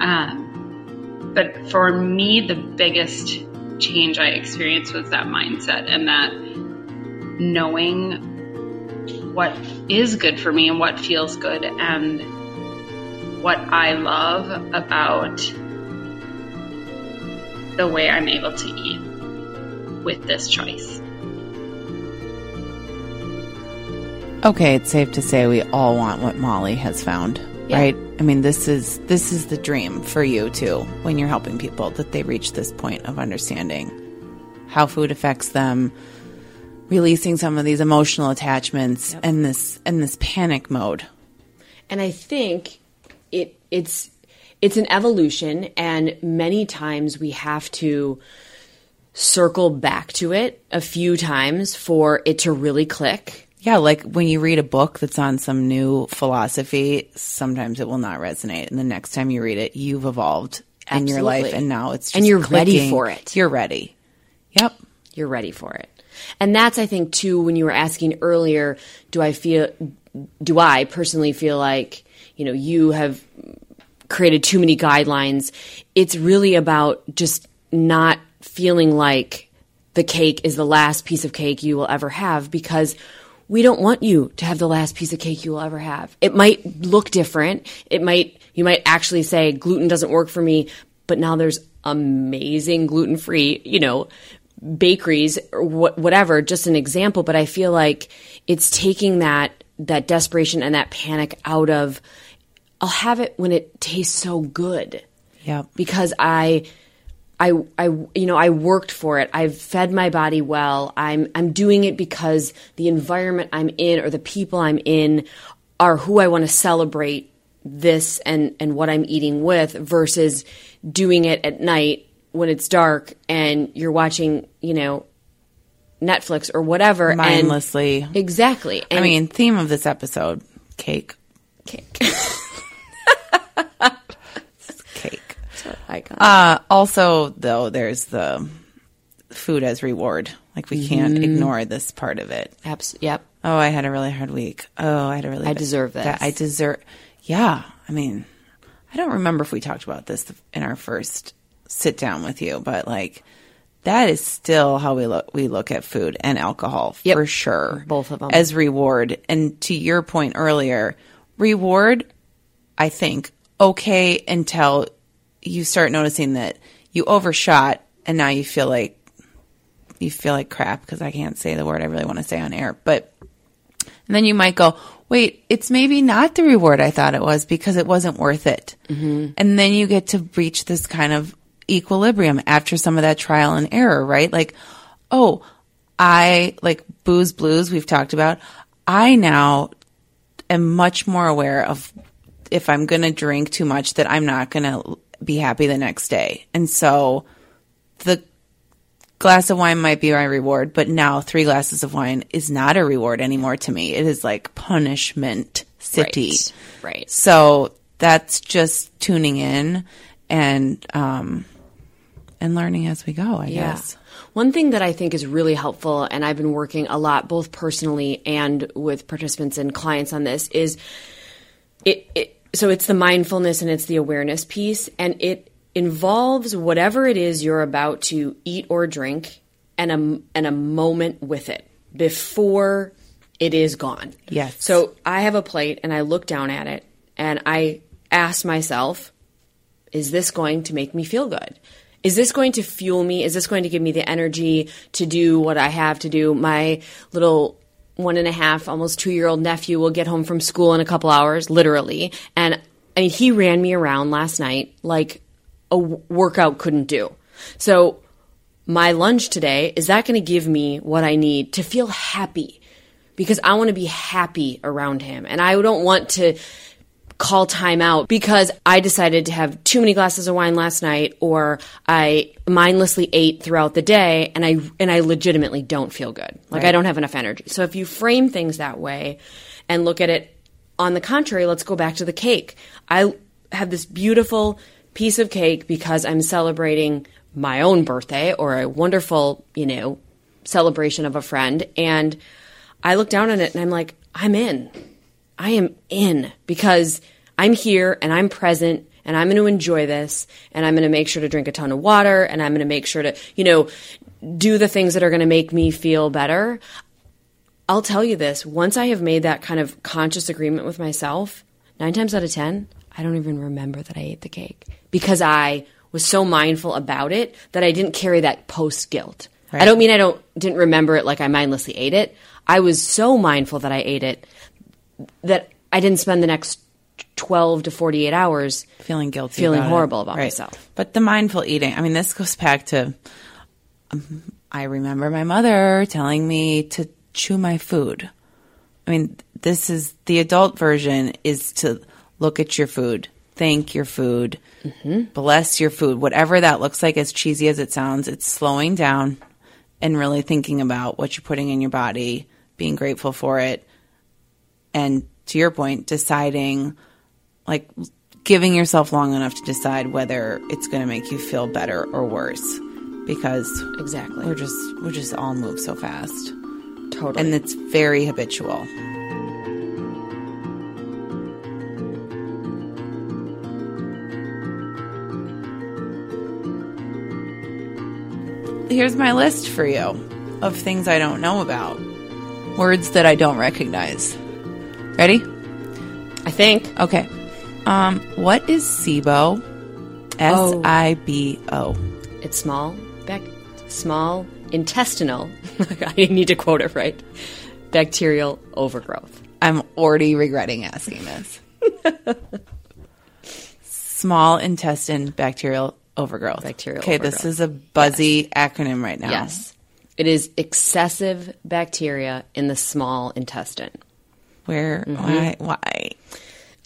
Um, but for me, the biggest change I experienced was that mindset and that knowing what is good for me and what feels good and what I love about the way I'm able to eat with this choice. Okay, it's safe to say we all want what Molly has found, Yeah. right? I mean, this is this is the dream for you too when you're helping people that they reach this point of understanding how food affects them, releasing some of these emotional attachments and this and this panic mode. And I think it it's it's an evolution and many times we have to circle back to it a few times for it to really click. Yeah, like when you read a book that's on some new philosophy, sometimes it will not resonate. And the next time you read it, you've evolved in your life and now it's just And you're ready for it. You're ready. Yep. You're ready for it. And that's I think too when you were asking earlier, do I feel do I personally feel like, you know, you have created too many guidelines? It's really about just not feeling like the cake is the last piece of cake you will ever have because we don't want you to have the last piece of cake you will ever have. It might look different. It might, you might actually say gluten doesn't work for me, but now there's amazing gluten free, you know, bakeries or wh- whatever, just an example. But I feel like it's taking that, that desperation and that panic out of, I'll have it when it tastes so good Yeah. because I, I, I, you know, I worked for it. I've fed my body well. I'm, I'm doing it because the environment I'm in or the people I'm in are who I want to celebrate this and, and what I'm eating with versus doing it at night when it's dark and you're watching, you know, Netflix or whatever. and- Mindlessly. exactly. I mean, theme of this episode, cake. Cake. Icon. Uh, also, though, there's the food as reward. Like, we can't Mm-hmm. ignore this part of it. Abs- yep. Oh, I had a really hard week. Oh, I had a really. I deserve this. that- I deserve. Yeah, I mean, I don't remember if we talked about this in our first sit down with you, but like that is still how we look. We look at food and alcohol Yep. for sure, Both of them as reward. And to your point earlier, reward, I think okay until you start noticing that you overshot, and now you feel like you feel like crap because I can't say the word I really want to say on air, but. And then you might go, wait, it's maybe not the reward I thought it was because it wasn't worth it. Mm-hmm. And then you get to reach this kind of equilibrium after some of that trial and error, right? Like, oh, I like booze blues we've talked about. I now am much more aware of if I'm going to drink too much that I'm not going to be happy the next day. And so the glass of wine might be my reward, but now three glasses of wine is not a reward anymore to me. It is like punishment city. Right. Right. So that's just tuning in and um and learning as we go, I guess. One thing that I think is really helpful, and I've been working a lot, both personally and with participants and clients on this, is it, it so it's the mindfulness and it's the awareness piece and it involves whatever it is you're about to eat or drink and a and a moment with it before it is gone. Yes. So I have a plate and I look down at it and I ask myself, is this going to make me feel good? Is this going to fuel me? Is this going to give me the energy to do what I have to do? My little one and a half, almost two year old nephew will get home from school in a couple hours, literally. And I mean, he ran me around last night like a w- workout couldn't do. So, my lunch today, is that going to give me what I need to feel happy? Because I want to be happy around him. And I don't want to call time out because I decided to have too many glasses of wine last night or I mindlessly ate throughout the day and I and I legitimately don't feel good. Like I don't have enough energy. So if you frame things that way and look at it on the contrary, let's go back to the cake. I have this beautiful piece of cake because I'm celebrating my own birthday or a wonderful, you know, celebration of a friend and I look down on it and I'm like, I'm in. I am in because I'm here and I'm present and I'm going to enjoy this and I'm going to make sure to drink a ton of water and I'm going to make sure to, you know, do the things that are going to make me feel better. I'll tell you this once I have made that kind of conscious agreement with myself, nine times out of 10, I don't even remember that I ate the cake because I was so mindful about it that I didn't carry that post guilt. I don't mean I don't didn't remember it like I mindlessly ate it. I was so mindful that I ate it that I didn't spend the next 12 to 48 hours feeling guilty, feeling about it. horrible about Right. myself. But the mindful eating, I mean, this goes back to. Um, I remember my mother telling me to chew my food. I mean, this is the adult version is to look at your food, thank your food, bless your food, whatever that looks like. As cheesy as it sounds, it's slowing down and really thinking about what you're putting in your body, being grateful for it, and to your point, deciding like giving yourself long enough to decide whether it's going to make you feel better or worse because Exactly. we're just we're just all move so fast Totally. and it's very habitual here's my list for you of things i don't know about words that i don't recognize ready I think. Okay. Um, what is SIBO? S I B O. It's small, back, small intestinal. I need to quote it right. Bacterial overgrowth. I'm already regretting asking this. Small intestine bacterial overgrowth. Bacterial Okay, this is a buzzy acronym right now. Yes. It is excessive bacteria in the small intestine. Where? Mm-hmm. Why?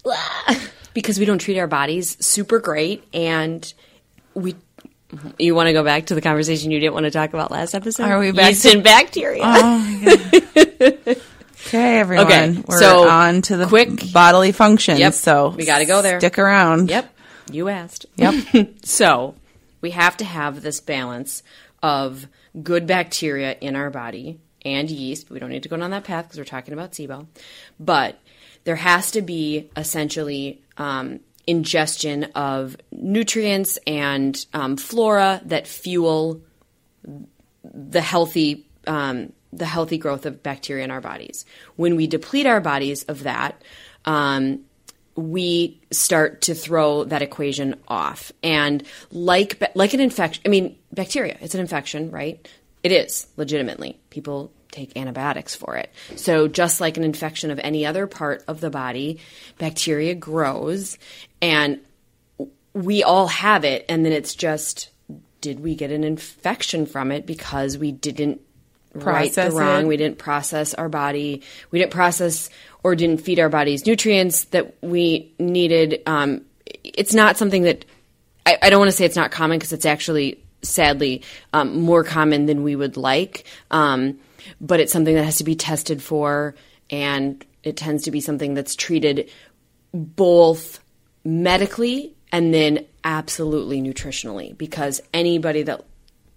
Why? Because we don't treat our bodies super great and we you want to go back to the conversation you didn't want to talk about last episode? Are we back Yeast to- and bacteria? Okay, everyone. Okay, We're so, on to the quick- bodily functions. Yep, So we gotta go there. Stick around. Yep, you asked. Yep. So we have to have this balance of good bacteria in our body and yeast. We don't need to go down that path because we're talking about SIBO. But there has to be essentially um, ingestion of nutrients and um, flora that fuel the healthy um, the healthy growth of bacteria in our bodies. When we deplete our bodies of that, um, we start to throw that equation off. And like like an infection, I mean, bacteria, it's an infection, right? It is legitimately. People take antibiotics for it. So just like an infection of any other part of the body, bacteria grows and we all have it. And then it's just did we get an infection from it because we didn't right the Process wrong? It. we didn't process our body. We didn't process or didn't feed our bodies nutrients that we needed. Um, it's not something that I, I don't want to say it's not common because it's actually sadly um, more common than we would like. Um, but it's something that has to be tested for and it tends to be something that's treated both medically and then absolutely nutritionally because anybody that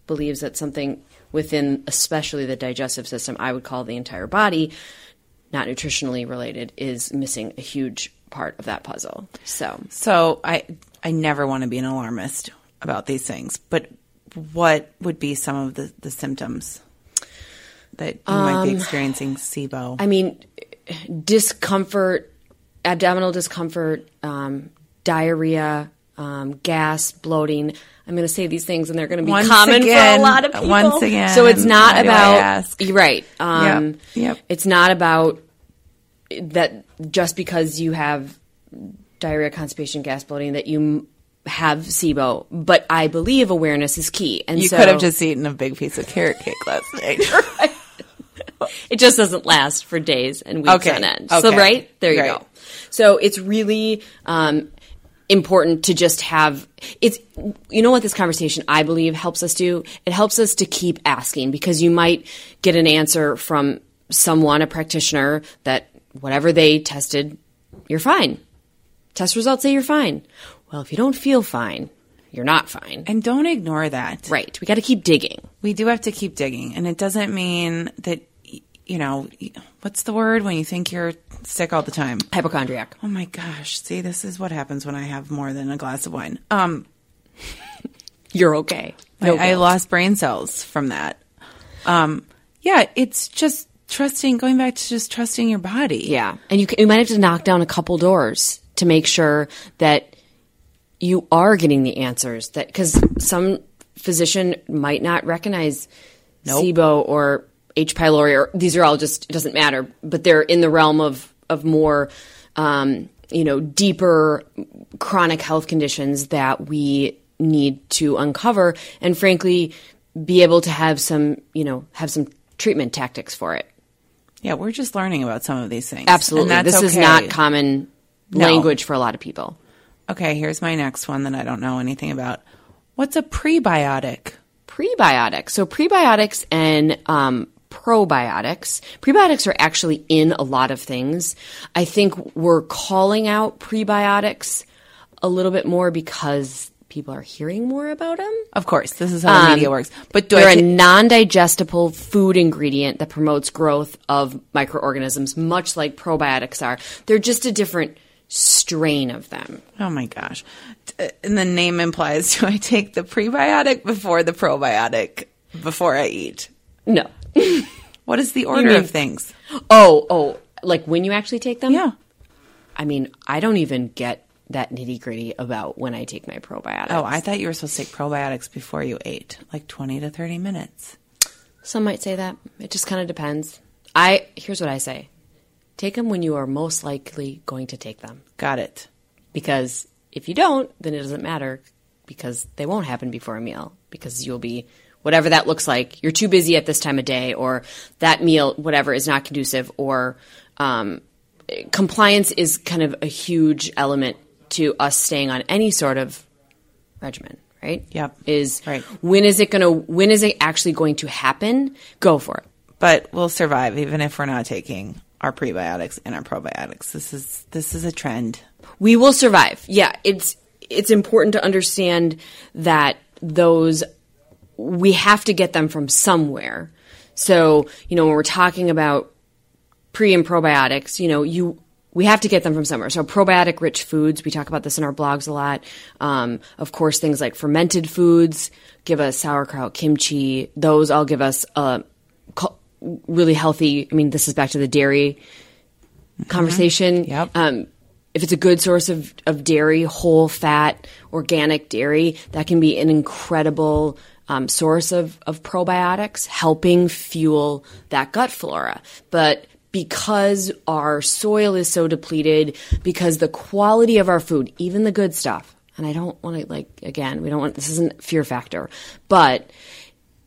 believes that something within especially the digestive system i would call the entire body not nutritionally related is missing a huge part of that puzzle. So So I I never want to be an alarmist about these things, but what would be some of the, the symptoms that you might be experiencing SIBO? I mean, discomfort, abdominal discomfort, um, diarrhea, um, gas, bloating. I'm going to say these things, and they're going to be Once common again- for a lot of people. once again, so it's not why do I about. You're right. Um, Yep, yep. It's not about that just because you have diarrhea, constipation, gas, bloating that you have SIBO. But I believe awareness is key, and you so could have just eaten a big piece of carrot cake last night. it just doesn't last for days and weeks Okay, on end. So right there you right. go. So it's really um, important to just have it's you know what this conversation I believe helps us do. It helps us to keep asking because you might get an answer from someone, a practitioner, that whatever they tested, you're fine. Test results say you're fine. Well, if you don't feel fine, you're not fine. and don't ignore that. Right. We got to keep digging. We do have to keep digging, and it doesn't mean that you know what's the word when you think you're sick all the time. Hypochondriac. Oh my gosh! See, this is what happens when I have more than a glass of wine. Um, You're okay. I, I lost brain cells from that. Um, yeah, it's just trusting. Going back to just trusting your body. Yeah, and you can, you might have to knock down a couple doors to make sure that you are getting the answers. That because some physician might not recognize SIBO or H. pylori, or these are all just it doesn't matter, but they're in the realm of of more. Um, you know, deeper chronic health conditions that we need to uncover, and frankly, be able to have some, you know, have some treatment tactics for it. Yeah, we're just learning about some of these things. Absolutely. This is not common No. language for a lot of people. Okay, here's my next one that I don't know anything about. What's a prebiotic? Prebiotics. So prebiotics and um, probiotics. Prebiotics are actually in a lot of things. I think we're calling out prebiotics a little bit more because people are hearing more about them. Of course, this is how the um, media works. But do They're I a non-digestible food ingredient that promotes growth of microorganisms, much like probiotics are. They're just a different strain of them. Oh my gosh. And the name implies do I take the prebiotic before the probiotic before I eat? No. What is the order of things? Oh, oh, like when you actually take them? Yeah. I mean, I don't even get that nitty gritty about when I take my probiotics. Oh, I thought you were supposed to take probiotics before you ate, like 20 to 30 minutes. Some might say that. It just kind of depends. I here's what I say: take them when you are most likely going to take them, Got it. because if you don't, then it doesn't matter because they won't happen before a meal because you'll be whatever that looks like. You're too busy at this time of day, or that meal, whatever, is not conducive, or um, compliance is kind of a huge element to us staying on any sort of regimen, right? Yep. Is Right. when is it going to when is it actually going to happen? Go for it. But we'll survive even if we're not taking our prebiotics and our probiotics. This is this is a trend. We will survive. Yeah, it's it's important to understand that those we have to get them from somewhere. So, you know, when we're talking about pre and probiotics, you know, you we have to get them from somewhere. So, probiotic rich foods, we talk about this in our blogs a lot. Um, of course, things like fermented foods give us sauerkraut, kimchi. Those all give us a really healthy. I mean, this is back to the dairy conversation. Yep. Um, if it's a good source of, of dairy, whole fat, organic dairy, that can be an incredible um, source of, of probiotics, helping fuel that gut flora. But because our soil is so depleted, because the quality of our food, even the good stuff, and I don't want to like again, we don't want this isn't fear factor, but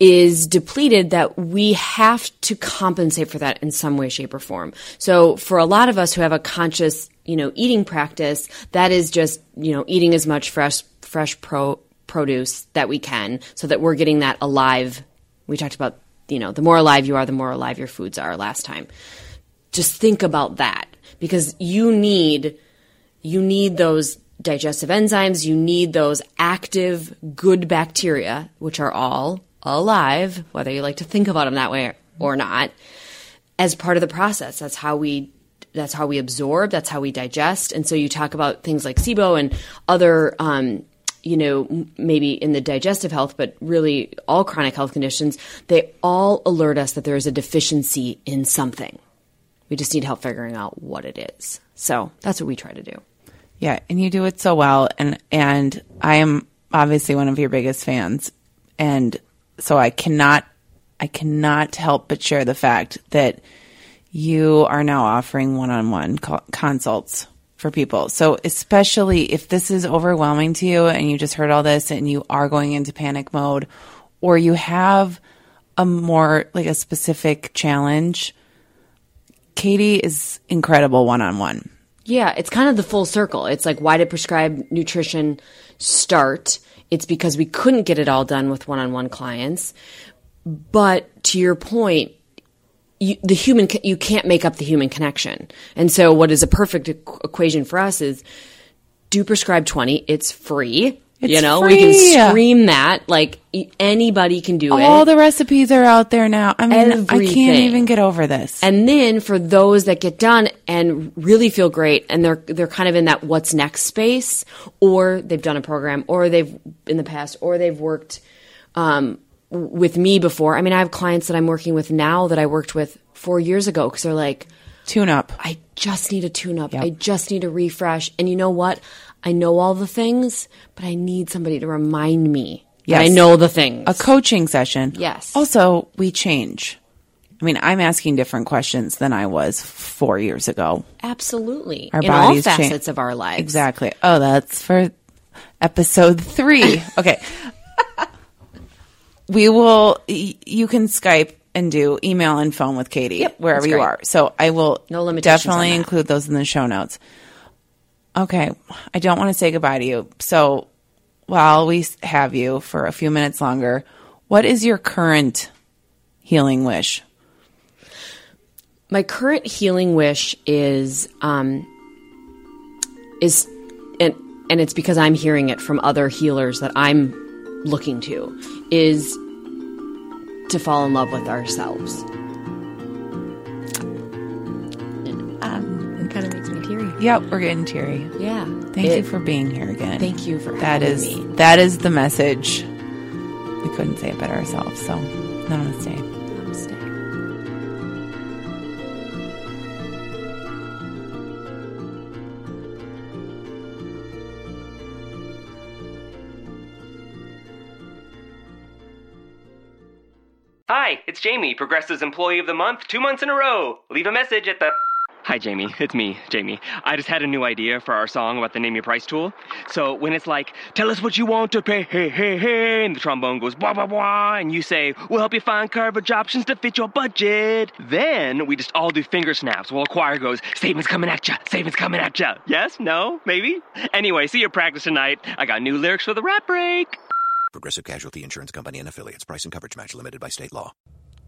is depleted that we have to compensate for that in some way shape or form so for a lot of us who have a conscious you know eating practice that is just you know eating as much fresh fresh pro produce that we can so that we're getting that alive. We talked about you know the more alive you are the more alive your foods are last time. Just think about that because you need you need those digestive enzymes. You need those active good bacteria which are all alive whether you like to think about them that way or not as part of the process. That's how we that's how we absorb, that's how we digest. And so you talk about things like SIBO and other, um, you know, maybe in the digestive health, but really all chronic health conditions, they all alert us that there is a deficiency in something. We just need help figuring out what it is. So that's what we try to do. Yeah, and you do it so well and and I am obviously one of your biggest fans and so I cannot I cannot help but share the fact that you are now offering one-on-one co- consults for people. So especially if this is overwhelming to you and you just heard all this and you are going into panic mode or you have a more like a specific challenge, Katie is incredible one-on-one. Yeah, it's kind of the full circle. It's like, why did Prescribe Nutrition start? It's because we couldn't get it all done with one on one clients. But to your point, you, the human, you can't make up the human connection. And so, what is a perfect equ- equation for us is do Prescribe 20, it's free. It's you know, we can scream that. Like, anybody can do it. All the recipes are out there now. I mean, I can't even get over this. And then for those that get done and really feel great and they're they're kind of in that what's next space or they've done a program or they've in the past or they've worked um, with me before. I mean, I have clients that I'm working with now that I worked with 4 years ago cuz they're like Tune up. I just need a tune up. Yep. I just need a refresh. And you know what? I know all the things, but I need somebody to remind me that I know the things. A coaching session. Yes. Also, we change. I mean, I'm asking different questions than I was four years ago. Absolutely. Our in all bodies change. facets of our lives. Exactly. Oh, that's for episode three. okay. We will, y- you can Skype and do email and phone with Katie Yep, wherever you are. So I will No limitations definitely include those in the show notes. Okay. I don't want to say goodbye to you. So while we have you for a few minutes longer, what is your current healing wish? my current healing wish is um is and and it's because I'm hearing it from other healers that I'm looking to is to fall in love with ourselves. Um, it kind of makes me teary. Yep, we're getting teary. Yeah. Thank It- you for being here again. Thank you for That having is me. that is the message. We couldn't say it better ourselves. So, namaste. Namaste. It's Jamie, Progressive's Employee of the Month, two months in a row. Leave a message at the. Hi, Jamie. It's me, Jamie. I just had a new idea for our song about the Name Your Price tool. So when it's like, tell us what you want to pay, hey, hey, hey, and the trombone goes, blah, blah, blah, and you say, we'll help you find coverage options to fit your budget. Then we just all do finger snaps while a choir goes, statements coming at ya, statements coming at ya. Yes? No? Maybe? Anyway, see your practice tonight. I got new lyrics for the rap break. Progressive Casualty Insurance Company and affiliates. Price and coverage match limited by state law.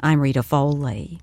I'm Rita Foley.